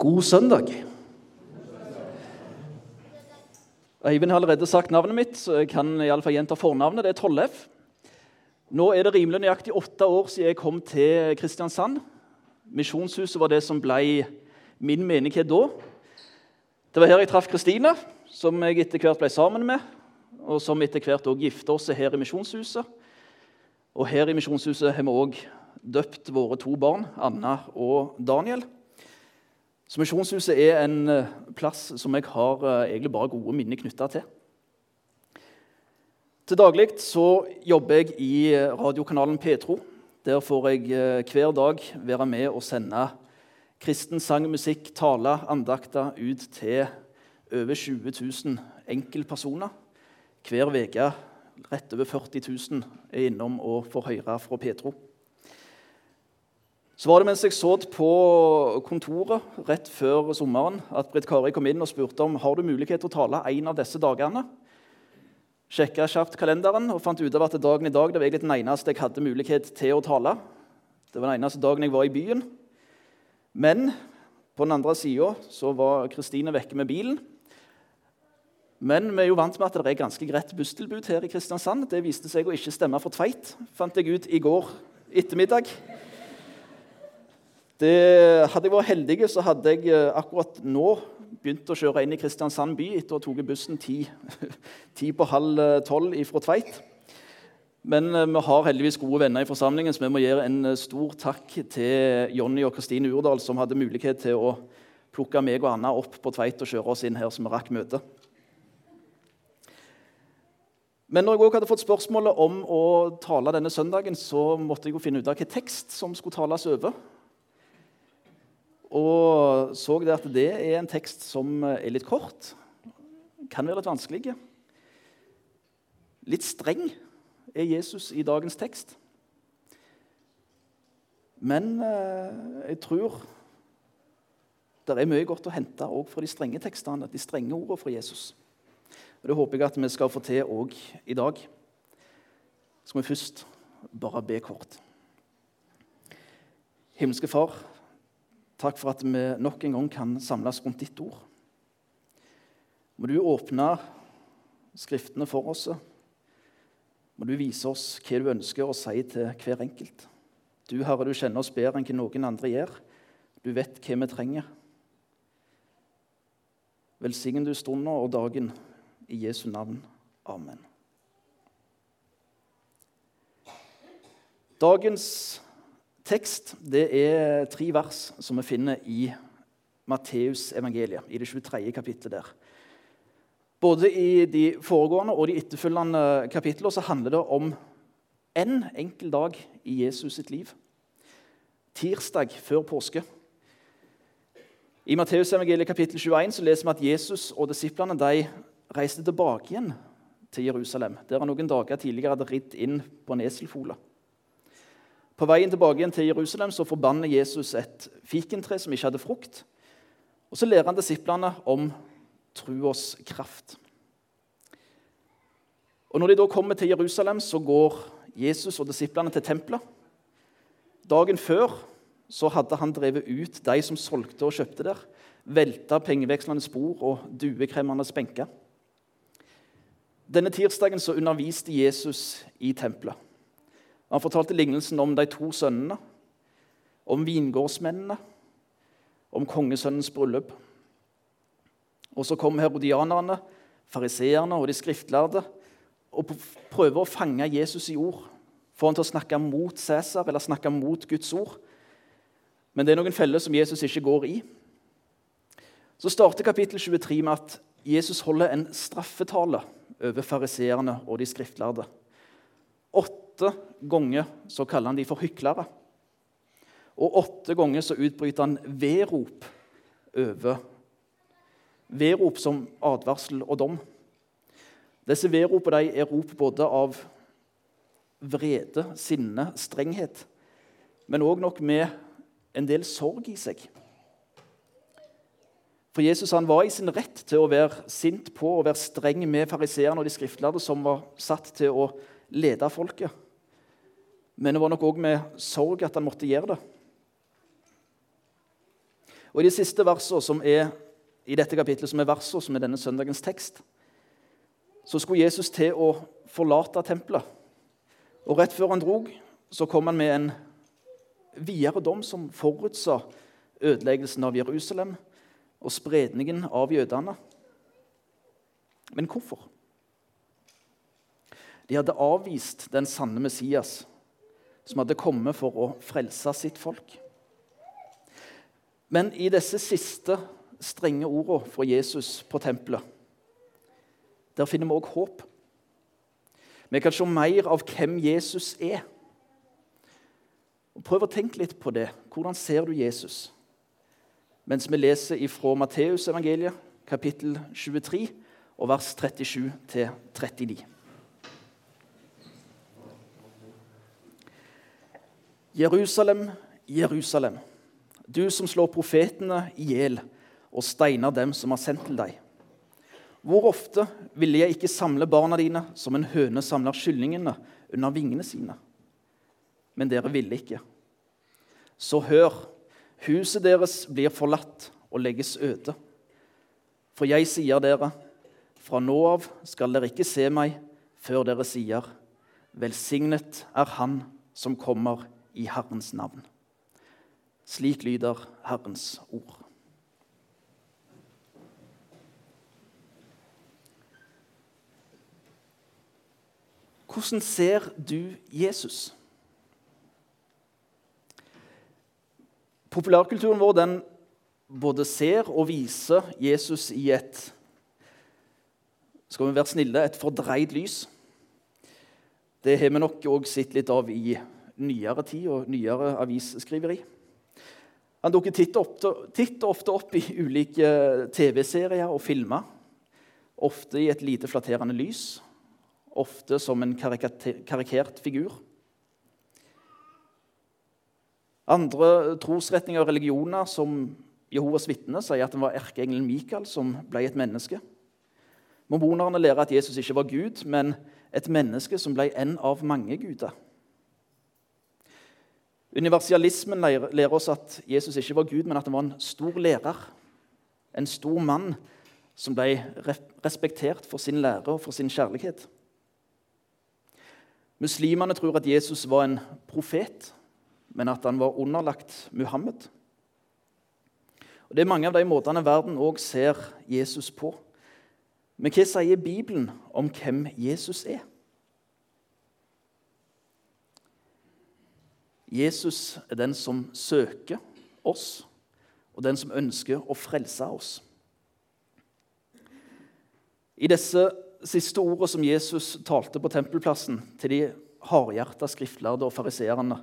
God søndag. Eivind har allerede sagt navnet mitt, så jeg kan i alle fall gjenta fornavnet. Det er Tollef. Nå er det rimelig nøyaktig åtte år siden jeg kom til Kristiansand. Misjonshuset var det som ble min menighet da. Det var her jeg traff Kristine, som jeg etter hvert ble sammen med, og som etter hvert òg gifta oss her i Misjonshuset. Og her i Misjonshuset har vi òg døpt våre to barn, Anna og Daniel. Så Misjonshuset er en eh, plass som jeg har eh, egentlig bare gode minner knytta til. Til daglig så jobber jeg i eh, radiokanalen Petro. Der får jeg hver dag være med og sende kristen sang, musikk, tale, andakter ut til over 20 000 enkeltpersoner. Hver uke rett over 40 000 er innom og får høre fra Petro. Så var det mens jeg så på kontoret rett før sommeren, at Britt Kari kom inn og spurte om har du mulighet til å tale en av disse dagene. Sjekka kjapt kalenderen og fant ut av at dagen i dag det var egentlig den eneste jeg hadde mulighet til å tale. Det var den eneste dagen jeg var i byen. Men på den andre sida var Kristine vekke med bilen. Men vi er jo vant med at det er ganske greit busstilbud her i Kristiansand. Det viste seg å ikke stemme for Tveit, fant jeg ut i går ettermiddag. Det, hadde jeg vært heldig, så hadde jeg eh, akkurat nå begynt å kjøre inn i Kristiansand by etter å ha tatt bussen ti, ti, på halv eh, tolv fra Tveit. Men eh, vi har heldigvis gode venner i forsamlingen, så vi må gjøre en stor takk til Jonny og Kristine Urdal, som hadde mulighet til å plukke meg og Anna opp på Tveit og kjøre oss inn her, så vi rakk møtet. Men når jeg også hadde fått spørsmålet om å tale denne søndagen, så måtte jeg jo finne ut av hvilken tekst som skulle tales over. Og så det at det er en tekst som er litt kort. Kan være litt vanskelig. Litt streng er Jesus i dagens tekst. Men eh, jeg tror det er mye godt å hente også fra de strenge tekstene, de strenge ordene fra Jesus. Og Det håper jeg at vi skal få til òg i dag. Så skal vi først bare be kort. Himmelske Far, Takk for at vi nok en gang kan samles rundt ditt ord. Må du åpne Skriftene for oss. Må du vise oss hva du ønsker å si til hver enkelt. Du, Herre, du kjenner oss bedre enn hva noen andre gjør. Du vet hva vi trenger. Velsign du stunden og dagen i Jesu navn. Amen. Dagens tekst det er tre vers som vi finner i Matteusevangeliet, i det 23. kapittelet der. Både i de foregående og de etterfølgende kapitlene så handler det om en enkel dag i Jesus sitt liv. Tirsdag før påske. I Matteusevangeliet kapittel 21 så leser vi at Jesus og disiplene de reiste tilbake igjen til Jerusalem, der han noen dager tidligere hadde ridd inn på en eselfole. På veien tilbake igjen til Jerusalem så forbanner Jesus et fikentre som ikke hadde frukt. Og Så lærer han disiplene om truas kraft. Og Når de da kommer til Jerusalem, så går Jesus og disiplene til tempelet. Dagen før så hadde han drevet ut de som solgte og kjøpte der. Velta pengevekslende spor og duekremmende benker. Denne tirsdagen så underviste Jesus i tempelet. Han fortalte lignelsen om de to sønnene, om vingårdsmennene, om kongesønnens bryllup. Og Så kom herodianerne, fariseerne og de skriftlærde og prøver å fange Jesus i ord. Få han til å snakke mot Cæsar eller snakke mot Guds ord. Men det er noen feller som Jesus ikke går i. Så starter kapittel 23 med at Jesus holder en straffetale over fariseerne og de skriftlærde. Åtte ganger så kaller han de for hyklere. Og åtte ganger så utbryter han vedrop over Vedrop som advarsel og dom. Disse vedropene er rop både av vrede, sinne, strenghet, men òg nok med en del sorg i seg. For Jesus han var i sin rett til å være sint på og være streng med fariseerne og de skriftlærde som var satt til å lede folket. Men det var nok òg med sorg at han måtte gjøre det. Og I de siste versene som er i dette kapitlet, som er versene som er denne søndagens tekst, så skulle Jesus til å forlate tempelet. Og Rett før han drog, så kom han med en videre dom som forutsa ødeleggelsen av Jerusalem og spredningen av jødene. Men hvorfor? De hadde avvist den sanne Messias, som hadde kommet for å frelse sitt folk. Men i disse siste strenge ordene fra Jesus på tempelet, der finner vi òg håp. Vi kan se mer av hvem Jesus er. Og prøv å tenke litt på det. Hvordan ser du Jesus? Mens vi leser fra Matteusevangeliet, kapittel 23, og vers 37 39. Jerusalem, Jerusalem, du som slår profetene i hjel og steiner dem som har sendt til deg. Hvor ofte ville jeg ikke samle barna dine som en høne samler kyllingene under vingene sine? Men dere ville ikke. Så hør, huset deres blir forlatt og legges øde. For jeg sier dere, fra nå av skal dere ikke se meg før dere sier, velsignet er Han som kommer i Herrens navn. Slik lyder Herrens ord. Hvordan ser du Jesus? Populærkulturen vår den både ser og viser Jesus i et skal vi være snille, et fordreid lys. Det har vi nok òg sett litt av i nyere tid og nyere avisskriveri. Han dukker titt og ofte opp i ulike TV-serier og filmer. Ofte i et lite flatterende lys, ofte som en karikert figur. Andre trosretninger og religioner, som Jehovas vitner, sier at det var erkeengelen Mikael som ble et menneske. Mormonerne lærer at Jesus ikke var Gud, men et menneske som ble en av mange guder. Universalismen lærer oss at Jesus ikke var Gud, men at han var en stor lærer. En stor mann som ble respektert for sin lære og for sin kjærlighet. Muslimene tror at Jesus var en profet, men at han var underlagt Muhammed. Og Det er mange av de måtene verden òg ser Jesus på. Men hva sier Bibelen om hvem Jesus er? Jesus er den som søker oss, og den som ønsker å frelse oss. I disse siste ordene som Jesus talte på tempelplassen til de hardhjerta skriftlærde og fariseerne,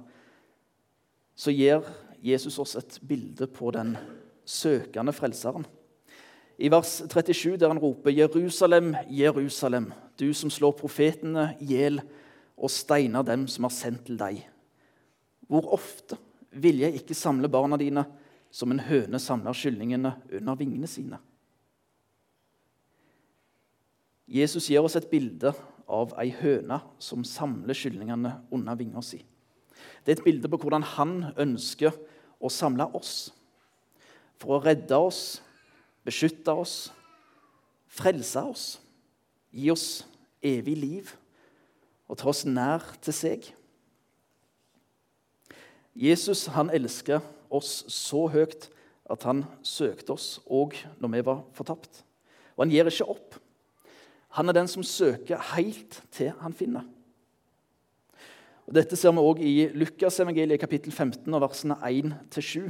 så gir Jesus oss et bilde på den søkende frelseren. I vers 37, der han roper 'Jerusalem, Jerusalem, du som slår profetene i hjel og steiner dem som har sendt til deg'. Hvor ofte vil jeg ikke samle barna dine som en høne samler kyllingene under vingene sine? Jesus gir oss et bilde av ei høne som samler kyllingene under vinga si. Det er et bilde på hvordan han ønsker å samle oss. For å redde oss, beskytte oss, frelse oss, gi oss evig liv og ta oss nær til seg. Jesus han elsker oss så høyt at han søkte oss òg når vi var fortapt. Og han gir ikke opp. Han er den som søker helt til han finner. Og dette ser vi òg i Lukasevangeliet kapittel 15 og versene 1-7.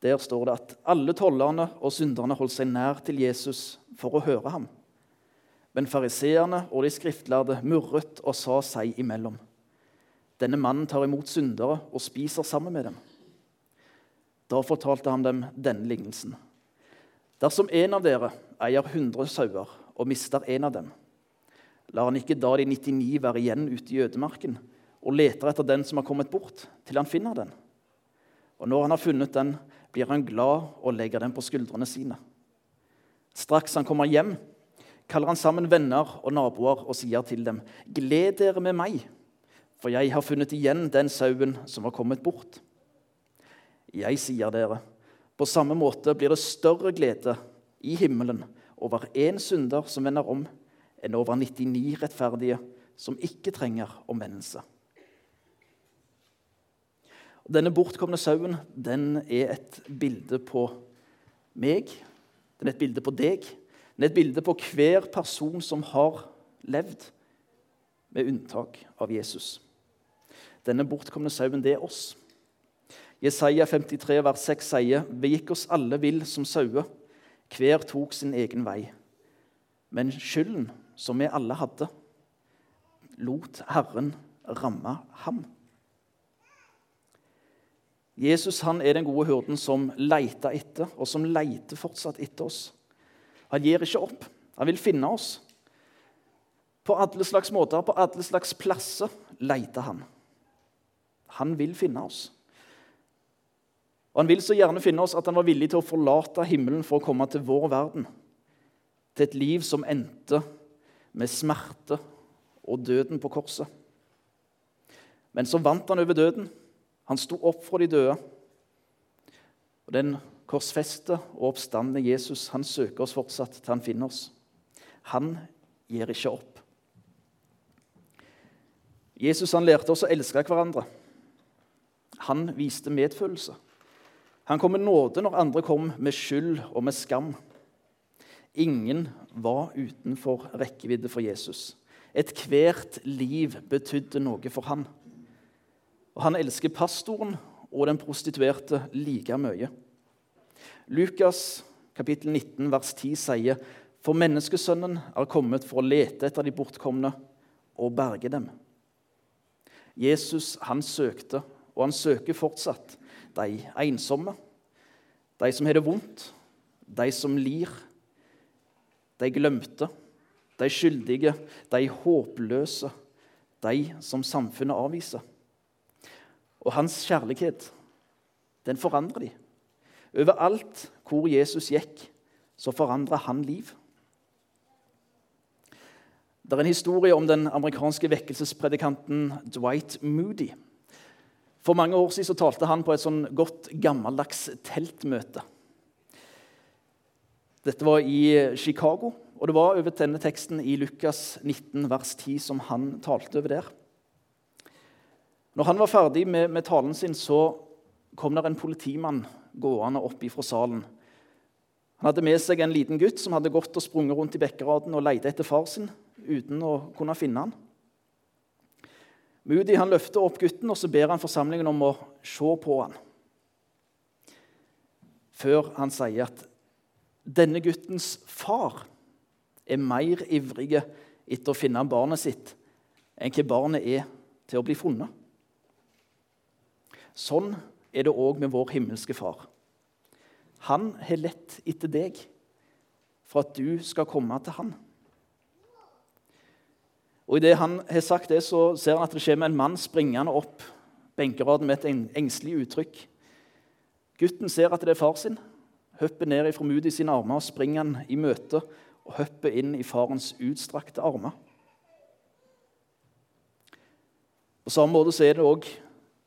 Der står det at alle tollerne og synderne holdt seg nær til Jesus for å høre ham. Men fariseerne og de skriftlærde murret og sa seg imellom. Denne mannen tar imot syndere og spiser sammen med dem. Da fortalte han dem denne lignelsen. Dersom en av dere eier 100 sauer og mister en av dem, lar han ikke da de 99 være igjen ute i ødemarken og leter etter den som har kommet bort, til han finner den. Og når han har funnet den, blir han glad og legger den på skuldrene sine. Straks han kommer hjem, kaller han sammen venner og naboer og sier til dem.: Gled dere med meg for jeg har funnet igjen den sauen som var kommet bort. Jeg sier dere, På samme måte blir det større glede i himmelen over én synder som vender om, enn over 99 rettferdige som ikke trenger omvendelse. Denne bortkomne sauen den er et bilde på meg. Den er et bilde på deg. Den er et bilde på hver person som har levd, med unntak av Jesus. Denne bortkomne sauen, det er oss. Jesaja 53, vers 6 sier, 'Vi gikk oss alle vill som sauer, hver tok sin egen vei.' Men skylden som vi alle hadde, lot Herren ramme ham. Jesus han er den gode hurden som leter etter, og som leter fortsatt etter oss. Han gir ikke opp. Han vil finne oss. På alle slags måter, på alle slags plasser, leter han. Han vil finne oss. Og Han vil så gjerne finne oss at han var villig til å forlate himmelen for å komme til vår verden. Til et liv som endte med smerte og døden på korset. Men så vant han over døden. Han sto opp fra de døde. Og Den korsfeste og oppstandende Jesus han søker oss fortsatt til han finner oss. Han gir ikke opp. Jesus han lærte oss å elske hverandre. Han viste medfølelse. Han kom med nåde når andre kom med skyld og med skam. Ingen var utenfor rekkevidde for Jesus. Ethvert liv betydde noe for han. Og han elsker pastoren og den prostituerte like mye. Lukas kapittel 19, vers 10 sier for menneskesønnen er kommet for å lete etter de bortkomne og berge dem. Jesus han søkte, og han søker fortsatt, de ensomme, de som har det vondt, de som lir, de glemte, de skyldige, de håpløse, de som samfunnet avviser. Og hans kjærlighet, den forandrer de. Overalt hvor Jesus gikk, så forandra han liv. Det er en historie om den amerikanske vekkelsespredikanten Dwight Moody. For mange år siden så talte han på et sånn godt, gammeldags teltmøte. Dette var i Chicago, og det var over denne teksten i Lukas 19, vers 10 som han talte over der. Når han var ferdig med, med talen sin, så kom der en politimann gående opp ifra salen. Han hadde med seg en liten gutt som hadde gått og sprunget rundt i bekkeraden og leide etter far sin uten å kunne finne han. Moody han løfter opp gutten og så ber han forsamlingen om å se på han. Før han sier at denne guttens far er mer ivrig etter å finne barnet sitt enn hva barnet er til å bli funnet. Sånn er det òg med vår himmelske far. Han har lett etter deg for at du skal komme til han. Og Idet han har sagt det, så ser han at det kommer en mann springende opp benkeraden med et engstelig uttrykk. Gutten ser at det er far sin, hopper ned fra Moody sine armer og springer han i møte og hopper inn i farens utstrakte armer. På samme måte så er det òg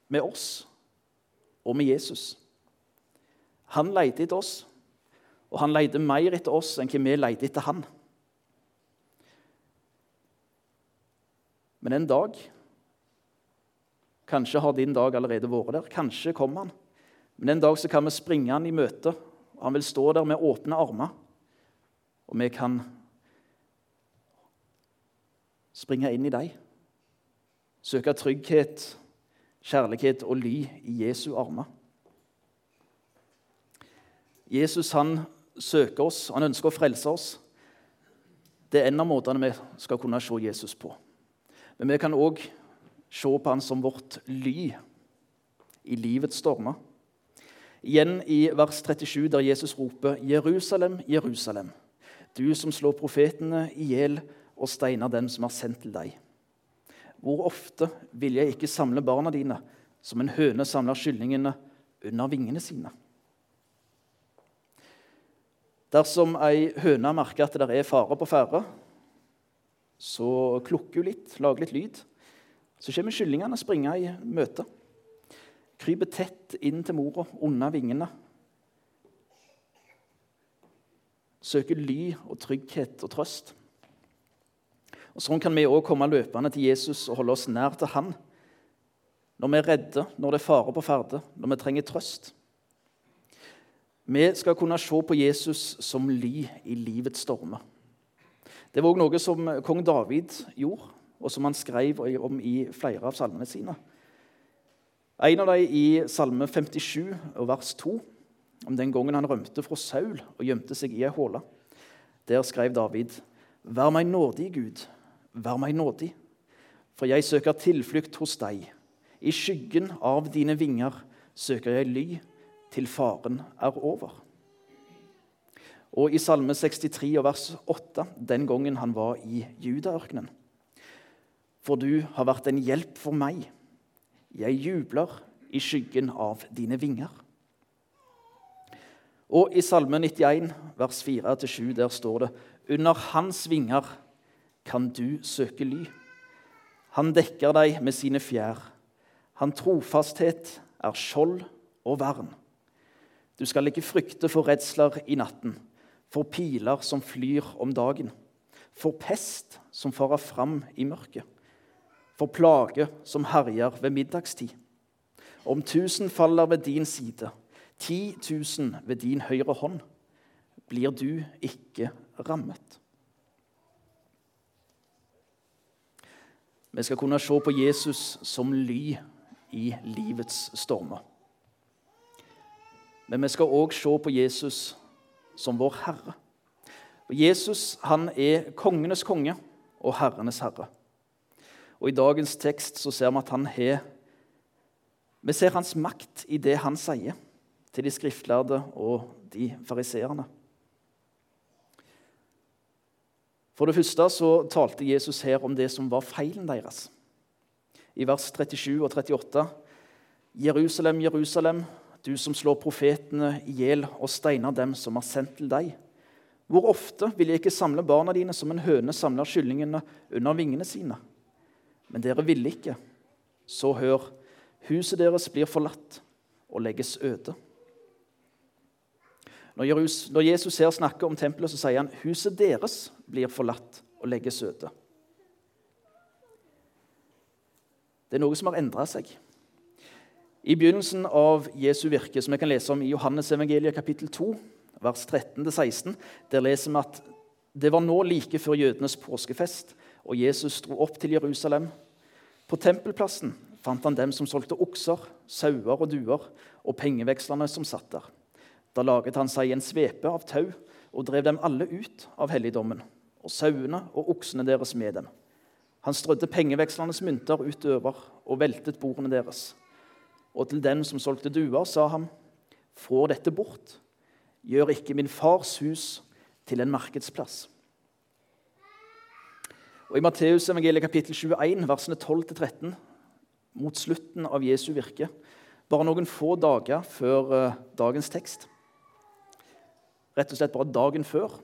med oss og med Jesus. Han leter etter oss, og han leter mer etter oss enn hva vi leter etter han. Men en dag Kanskje har din dag allerede vært der. Kanskje kommer han. Men en dag så kan vi springe han i møte, og han vil stå der med åpne armer. Og vi kan springe inn i deg. Søke trygghet, kjærlighet og ly i Jesu armer. Jesus han søker oss, han ønsker å frelse oss. Det er en av måtene vi skal kunne se Jesus på. Men vi kan òg se på han som vårt ly i livets stormer. Igjen i vers 37, der Jesus roper, 'Jerusalem, Jerusalem, du som slår profetene i hjel og steiner dem som er sendt til deg.' Hvor ofte vil jeg ikke samle barna dine, som en høne samler kyllingene under vingene sine? Dersom ei høne merker at det er fare på ferde, så klukker hun litt, lager litt lyd. Så kommer kyllingene springende i møte. Kryper tett inn til mora under vingene. søker ly og trygghet og trøst. Og Sånn kan vi òg komme løpende til Jesus og holde oss nær til Han når vi er redde, når det er fare på ferde, når vi trenger trøst. Vi skal kunne se på Jesus som ly i livets stormer. Det var òg noe som kong David gjorde, og som han skrev om i flere av salmene sine. En av dem i Salme 57, vers 2, om den gangen han rømte fra Saul og gjemte seg i ei håle. Der skrev David.: Vær meg nådig, Gud, vær meg nådig, for jeg søker tilflukt hos deg. I skyggen av dine vinger søker jeg ly til faren er over. Og i Salme 63 vers 8, den gangen han var i Judaørkenen. For du har vært en hjelp for meg. Jeg jubler i skyggen av dine vinger. Og i Salme 91, vers 4-7, der står det Under hans vinger kan du søke ly. Han dekker deg med sine fjær. Han trofasthet er skjold og vern. Du skal ikke frykte for redsler i natten, for piler som flyr om dagen, for pest som farer fram i mørket, for plage som herjer ved middagstid. Om tusen faller ved din side, ti tusen ved din høyre hånd, blir du ikke rammet. Vi skal kunne se på Jesus som ly i livets stormer. Men vi skal òg se på Jesus som vår Herre. Jesus han er kongenes konge og herrenes herre. Og I dagens tekst så ser vi at han har Vi ser hans makt i det han sier til de skriftlærde og de fariseerne. For det første så talte Jesus her om det som var feilen deres i vers 37 og 38. Jerusalem, Jerusalem, du som slår profetene i hjel og steiner dem som er sendt til deg. Hvor ofte vil jeg ikke samle barna dine som en høne samler kyllingene under vingene sine? Men dere ville ikke. Så hør, huset deres blir forlatt og legges øde. Når Jesus her snakker om tempelet, så sier han huset deres blir forlatt og legges øde. Det er noe som har endra seg. I begynnelsen av Jesu virke, som vi kan lese om i Johannes-evangeliet kapittel 2, vers 13-16, der leser vi at det var nå like før jødenes påskefest, og Jesus dro opp til Jerusalem. På tempelplassen fant han dem som solgte okser, sauer og duer, og pengevekslerne som satt der. Da laget han seg en svepe av tau og drev dem alle ut av helligdommen, og sauene og oksene deres med dem. Han strødde pengevekslernes mynter utover og veltet bordene deres. Og til den som solgte duer, sa han, få dette bort. Gjør ikke min fars hus til en markedsplass. Og I Matteus evangeliet kapittel 21, versene 12-13, mot slutten av Jesu virke, bare noen få dager før uh, dagens tekst, rett og slett bare dagen før,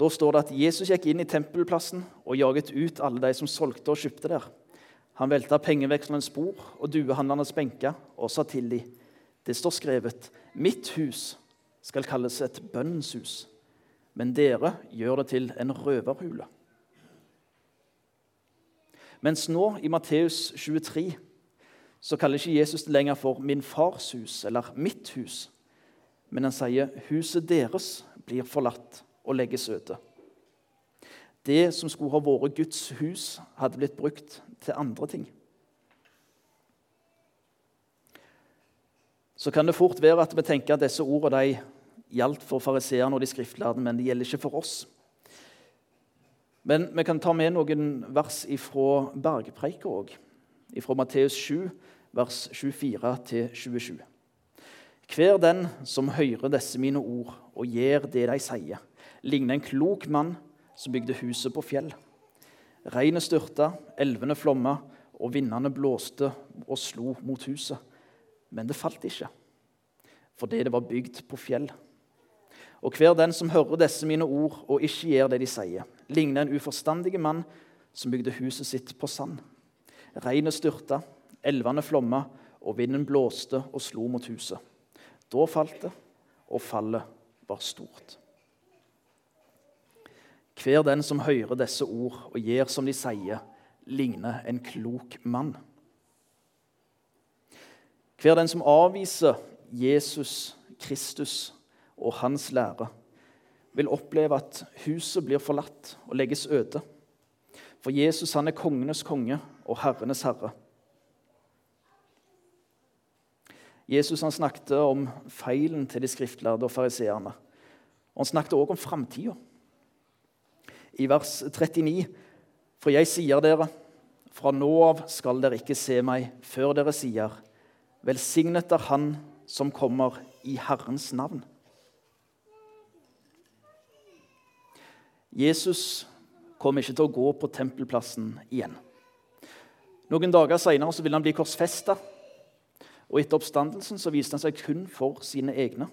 da står det at Jesus gikk inn i tempelplassen og jaget ut alle de som solgte og kjøpte der. Han velta pengevekslernes bord og duehandlernes benker og sa til dem, det står skrevet, mitt hus skal kalles et bønnens hus, men dere gjør det til en røverhule. Mens nå, i Matteus 23, så kaller ikke Jesus det lenger for 'min fars hus' eller 'mitt hus', men han sier 'huset deres blir forlatt' og legges øde. Det som skulle ha vært Guds hus, hadde blitt brukt til andre ting. Så kan det fort være at vi tenker at disse ordene gjaldt for fariseerne og de skriftlærde, men de gjelder ikke for oss. Men vi kan ta med noen vers ifra bergpreika òg, ifra Matteus 7, vers 24-27. Hver den som hører disse mine ord og gjør det de sier, ligner en klok mann som bygde huset på fjell. Regnet styrta, elvene flomma, og vindene blåste og slo mot huset. Men det falt ikke, fordi det var bygd på fjell. Og hver den som hører disse mine ord og ikke gjør det de sier, ligner en uforstandig mann som bygde huset sitt på sand. Regnet styrta, elvene flomma, og vinden blåste og slo mot huset. Da falt det, og fallet var stort. Hver den som hører disse ord og gjør som de sier, ligner en klok mann. Hver den som avviser Jesus Kristus og hans lære, vil oppleve at huset blir forlatt og legges øde. For Jesus han er kongenes konge og herrenes herre. Jesus han snakket om feilen til de skriftlærde og fariseerne. Han snakket også om framtida. I vers 39.: For jeg sier dere, fra nå av skal dere ikke se meg før dere sier:" Velsignet er Han som kommer i Herrens navn. Jesus kom ikke til å gå på tempelplassen igjen. Noen dager seinere ville han bli korsfesta. Og etter oppstandelsen så viste han seg kun for sine egne.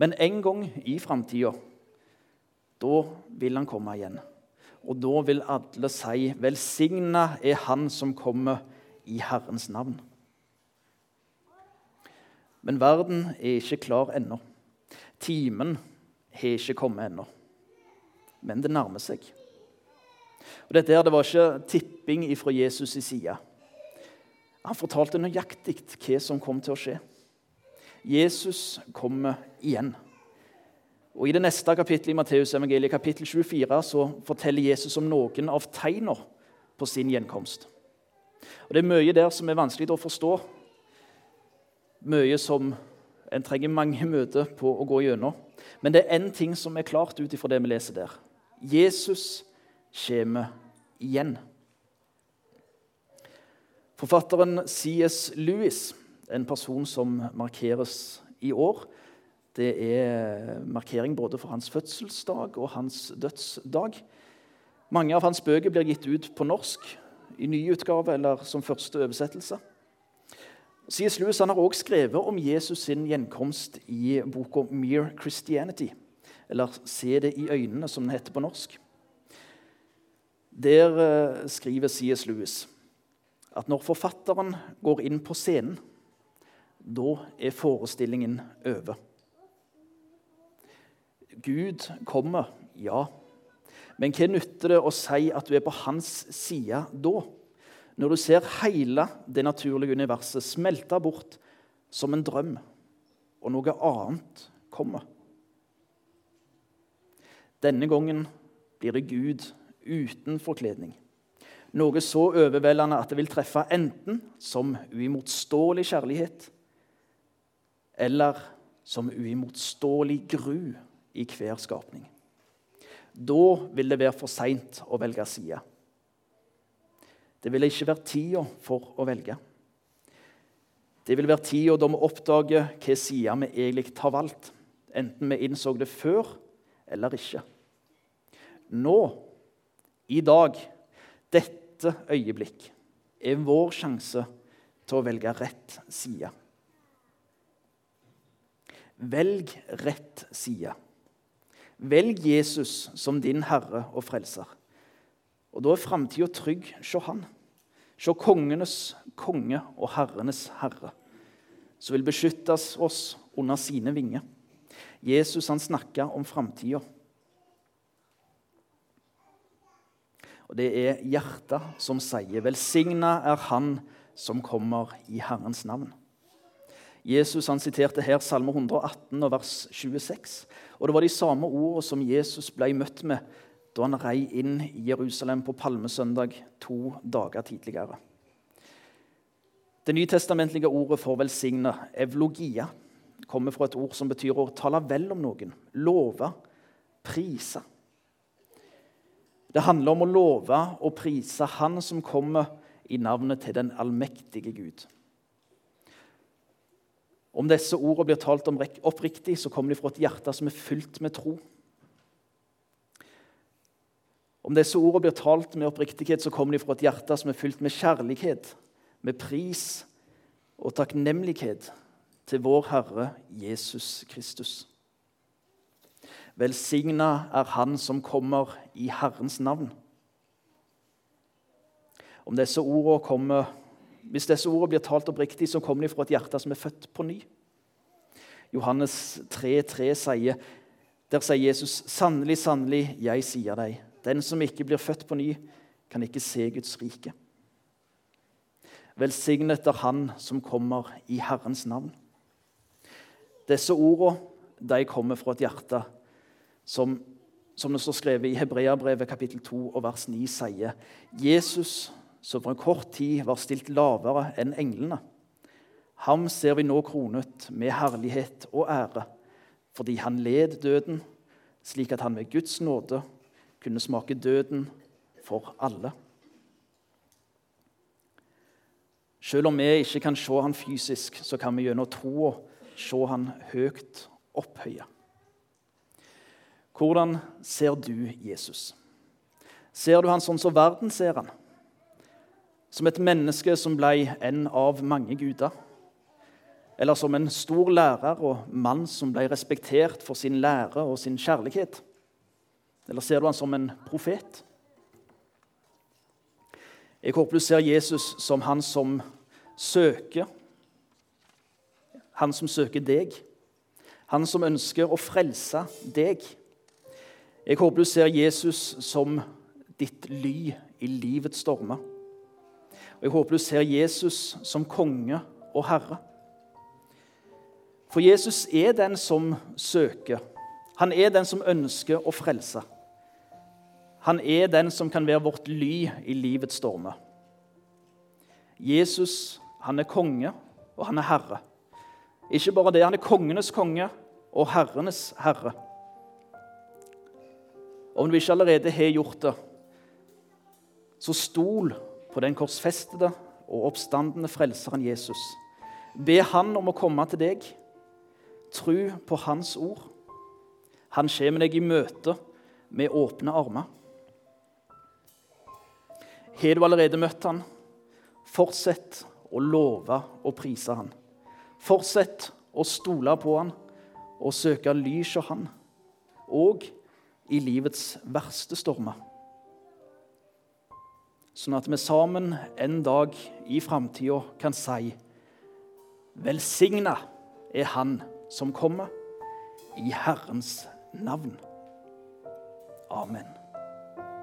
Men en gang i framtida, da vil han komme igjen. Og da vil alle si, 'Velsigna er Han som kommer i Herrens navn'. Men verden er ikke klar ennå. Timen har ikke kommet ennå. Men det nærmer seg. Og Dette her, det var ikke tipping fra Jesus' side. Han fortalte nøyaktig hva som kom til å skje. Jesus kommer igjen. Og I det neste kapittelet i Matteus evangeliet, kapittel 24, så forteller Jesus om noen av tegnene på sin gjenkomst. Og Det er mye der som er vanskelig å forstå. Mye som en trenger mange møter på å gå gjennom. Men det er én ting som er klart ut ifra det vi leser der. Jesus kommer igjen. Forfatteren C.S. Lewis, en person som markeres i år, det er markering både for hans fødselsdag og hans dødsdag. Mange av hans bøker blir gitt ut på norsk i ny utgave eller som første oversettelse. C.S. Lewis har også skrevet om Jesus sin gjenkomst i boka 'Mere Christianity', eller 'Se det i øynene', som den heter på norsk. Der eh, skriver C.S. Lewis at når forfatteren går inn på scenen, da er forestillingen over. Gud kommer, ja. Men hva nytter det å si at du er på hans side da? Når du ser hele det naturlige universet smelte bort som en drøm, og noe annet kommer. Denne gangen blir det Gud uten forkledning. Noe så overveldende at det vil treffe enten som uimotståelig kjærlighet eller som uimotståelig gru i hver skapning. Da vil det være for seint å velge side. Det vil ikke være tida for å velge. Det vil være tida da vi oppdager hvilken side vi egentlig har valgt, enten vi innså det før eller ikke. Nå, i dag, dette øyeblikk er vår sjanse til å velge rett side. Velg rett side. Velg Jesus som din herre og frelser. Og Da er framtida trygg. Se han. Se kongenes konge og herrenes herre, som vil beskytte oss under sine vinger. Jesus han snakka om framtida. Og det er hjertet som sier, 'Velsigna er Han som kommer i Herrens navn'. Jesus han siterte her Salme 118 og vers 26. Og Det var de samme ordene som Jesus ble møtt med da han rei inn i Jerusalem på palmesøndag to dager tidligere. Det nytestamentlige ordet for velsigne, evlogia, kommer fra et ord som betyr å tale vel om noen, love, prise. Det handler om å love og prise Han som kommer i navnet til den allmektige Gud. Om disse ordene blir talt om oppriktig, så kommer de fra et hjerte som er fylt med tro. Om disse ordene blir talt med oppriktighet, så kommer de fra et hjerte som er fylt med kjærlighet, med pris og takknemlighet til vår Herre Jesus Kristus. Velsigna er Han som kommer i Herrens navn. Om disse ordene kommer, hvis disse ordene blir talt oppriktig, så kommer de fra et hjerte som er født på ny. Johannes 3,3 sier Der sier Jesus, 'Sannelig, sannelig, jeg sier deg:" Den som ikke blir født på ny, kan ikke se Guds rike. Velsignet er Han som kommer i Herrens navn. Disse ordene de kommer fra et hjerte som, som det står skrevet i Hebreabrevet kapittel 2 og vers 9, sier Jesus, som for en kort tid var stilt lavere enn englene, ham ser vi nå kronet med herlighet og ære, fordi han led døden, slik at han ved Guds nåde kunne smake døden for alle. Selv om vi ikke kan se han fysisk, så kan vi gjennom troa se han høyt opphøye. Hvordan ser du Jesus? Ser du han sånn som verden ser han? Som et menneske som ble en av mange guder? Eller som en stor lærer og mann som ble respektert for sin lære og sin kjærlighet? Eller ser du han som en profet? Jeg håper du ser Jesus som han som søker. Han som søker deg. Han som ønsker å frelse deg. Jeg håper du ser Jesus som ditt ly i livets stormer. Og jeg håper du ser Jesus som konge og herre. For Jesus er den som søker. Han er den som ønsker å frelse. Han er den som kan være vårt ly i livets stormer. Jesus han er konge, og han er herre. Ikke bare det, han er kongenes konge og herrenes herre. Om du ikke allerede har gjort det, så stol på den korsfestede og oppstandende frelseren Jesus. Be han om å komme til deg. Tru på hans ord. Han kommer deg i møte med åpne armer. Har du allerede møtt han, fortsett å love og prise han. Fortsett å stole på han og søke lys hos han, og i livets verste stormer. Sånn at vi sammen en dag i framtida kan si Velsigna er Han som kommer, i Herrens navn. Amen.